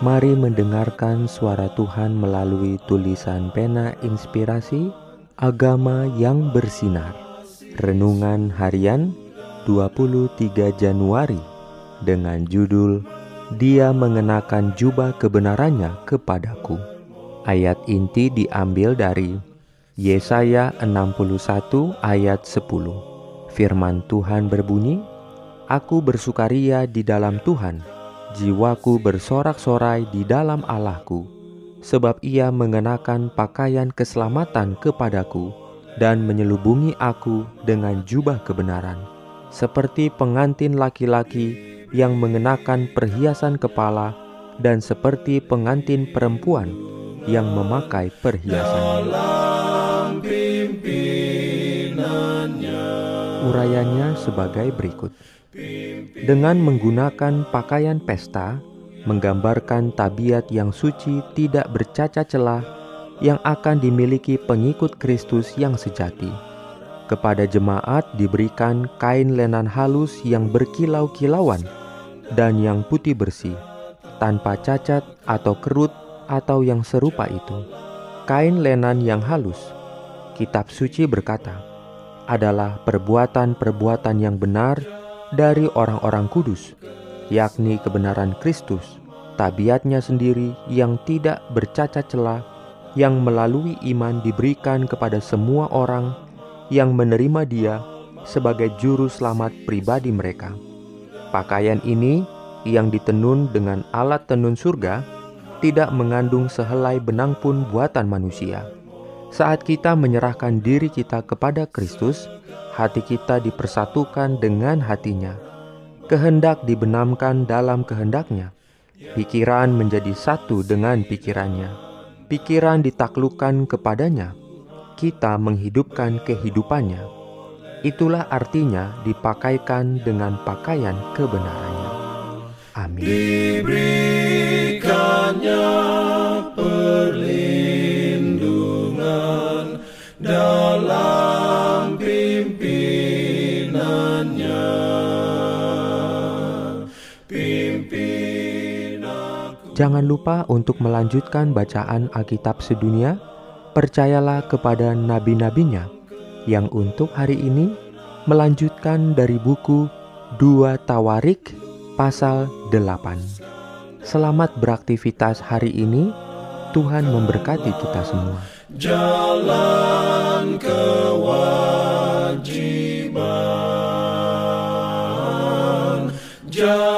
Mari mendengarkan suara Tuhan melalui tulisan pena inspirasi Agama yang bersinar. Renungan harian 23 Januari dengan judul Dia mengenakan jubah kebenarannya kepadaku. Ayat inti diambil dari Yesaya 61 ayat 10. Firman Tuhan berbunyi, Aku bersukaria di dalam Tuhan jiwaku bersorak-sorai di dalam Allahku, sebab ia mengenakan pakaian keselamatan kepadaku dan menyelubungi aku dengan jubah kebenaran, seperti pengantin laki-laki yang mengenakan perhiasan kepala dan seperti pengantin perempuan yang memakai perhiasan. Urayanya sebagai berikut. Dengan menggunakan pakaian pesta, menggambarkan tabiat yang suci tidak bercacat celah yang akan dimiliki pengikut Kristus yang sejati. Kepada jemaat diberikan kain lenan halus yang berkilau-kilauan dan yang putih bersih, tanpa cacat atau kerut atau yang serupa itu. Kain lenan yang halus, kitab suci berkata, adalah perbuatan-perbuatan yang benar dari orang-orang kudus, yakni kebenaran Kristus, tabiatnya sendiri yang tidak bercacat celah, yang melalui iman diberikan kepada semua orang yang menerima Dia sebagai juru selamat pribadi mereka. Pakaian ini yang ditenun dengan alat tenun surga tidak mengandung sehelai benang pun buatan manusia. Saat kita menyerahkan diri kita kepada Kristus, hati kita dipersatukan dengan hatinya. Kehendak dibenamkan dalam kehendaknya. Pikiran menjadi satu dengan pikirannya. Pikiran ditaklukkan kepadanya. Kita menghidupkan kehidupannya. Itulah artinya dipakaikan dengan pakaian kebenarannya. Amin. Diberikannya perlindungan dalam Jangan lupa untuk melanjutkan bacaan Alkitab sedunia. Percayalah kepada nabi-nabinya yang untuk hari ini melanjutkan dari buku 2 Tawarik pasal 8. Selamat beraktivitas hari ini. Tuhan memberkati kita semua. Jalan kewajiban, jalan